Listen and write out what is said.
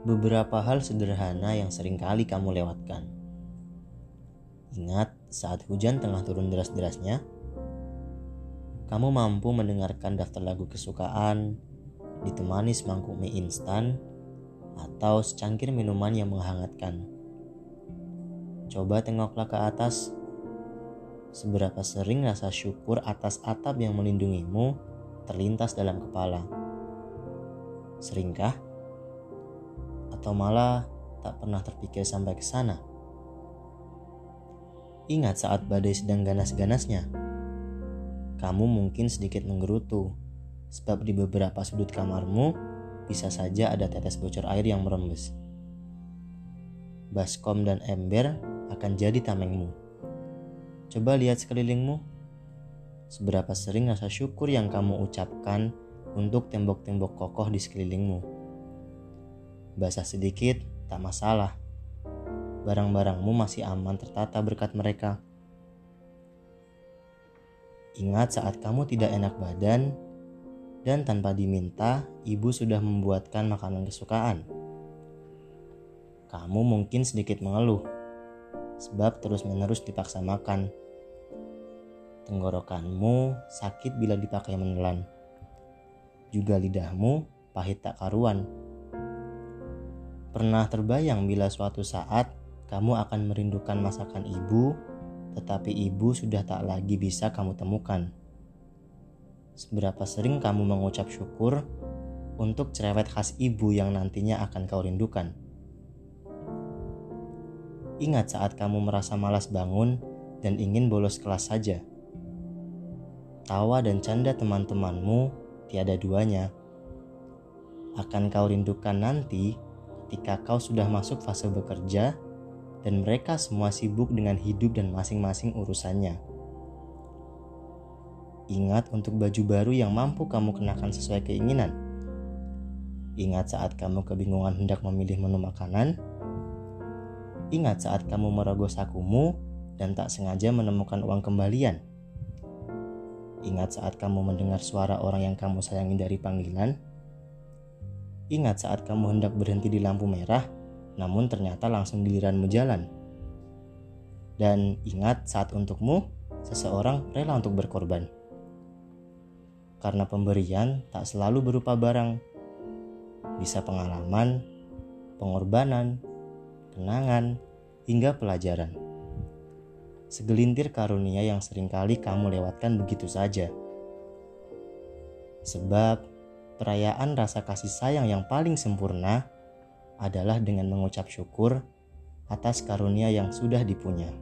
beberapa hal sederhana yang sering kali kamu lewatkan. Ingat saat hujan tengah turun deras-derasnya, kamu mampu mendengarkan daftar lagu kesukaan, ditemani semangkuk mie instan, atau secangkir minuman yang menghangatkan. Coba tengoklah ke atas. Seberapa sering rasa syukur atas atap yang melindungimu terlintas dalam kepala? Seringkah? Atau malah tak pernah terpikir sampai ke sana. Ingat saat badai sedang ganas-ganasnya. Kamu mungkin sedikit menggerutu, sebab di beberapa sudut kamarmu bisa saja ada tetes bocor air yang merembes. Baskom dan ember akan jadi tamengmu. Coba lihat sekelilingmu. Seberapa sering rasa syukur yang kamu ucapkan untuk tembok-tembok kokoh di sekelilingmu Basah sedikit, tak masalah. Barang-barangmu masih aman tertata berkat mereka. Ingat saat kamu tidak enak badan dan tanpa diminta, ibu sudah membuatkan makanan kesukaan. Kamu mungkin sedikit mengeluh, sebab terus-menerus dipaksa makan. Tenggorokanmu sakit bila dipakai menelan. Juga lidahmu pahit tak karuan Pernah terbayang bila suatu saat kamu akan merindukan masakan ibu, tetapi ibu sudah tak lagi bisa kamu temukan? Seberapa sering kamu mengucap syukur untuk cerewet khas ibu yang nantinya akan kau rindukan? Ingat saat kamu merasa malas bangun dan ingin bolos kelas saja. Tawa dan canda teman-temanmu tiada duanya. Akan kau rindukan nanti ketika kau sudah masuk fase bekerja dan mereka semua sibuk dengan hidup dan masing-masing urusannya. Ingat untuk baju baru yang mampu kamu kenakan sesuai keinginan. Ingat saat kamu kebingungan hendak memilih menu makanan. Ingat saat kamu merogoh sakumu dan tak sengaja menemukan uang kembalian. Ingat saat kamu mendengar suara orang yang kamu sayangi dari panggilan Ingat saat kamu hendak berhenti di lampu merah, namun ternyata langsung giliranmu jalan. Dan ingat saat untukmu, seseorang rela untuk berkorban. Karena pemberian tak selalu berupa barang, bisa pengalaman, pengorbanan, kenangan, hingga pelajaran. Segelintir karunia yang sering kali kamu lewatkan begitu saja. Sebab perayaan rasa kasih sayang yang paling sempurna adalah dengan mengucap syukur atas karunia yang sudah dipunya.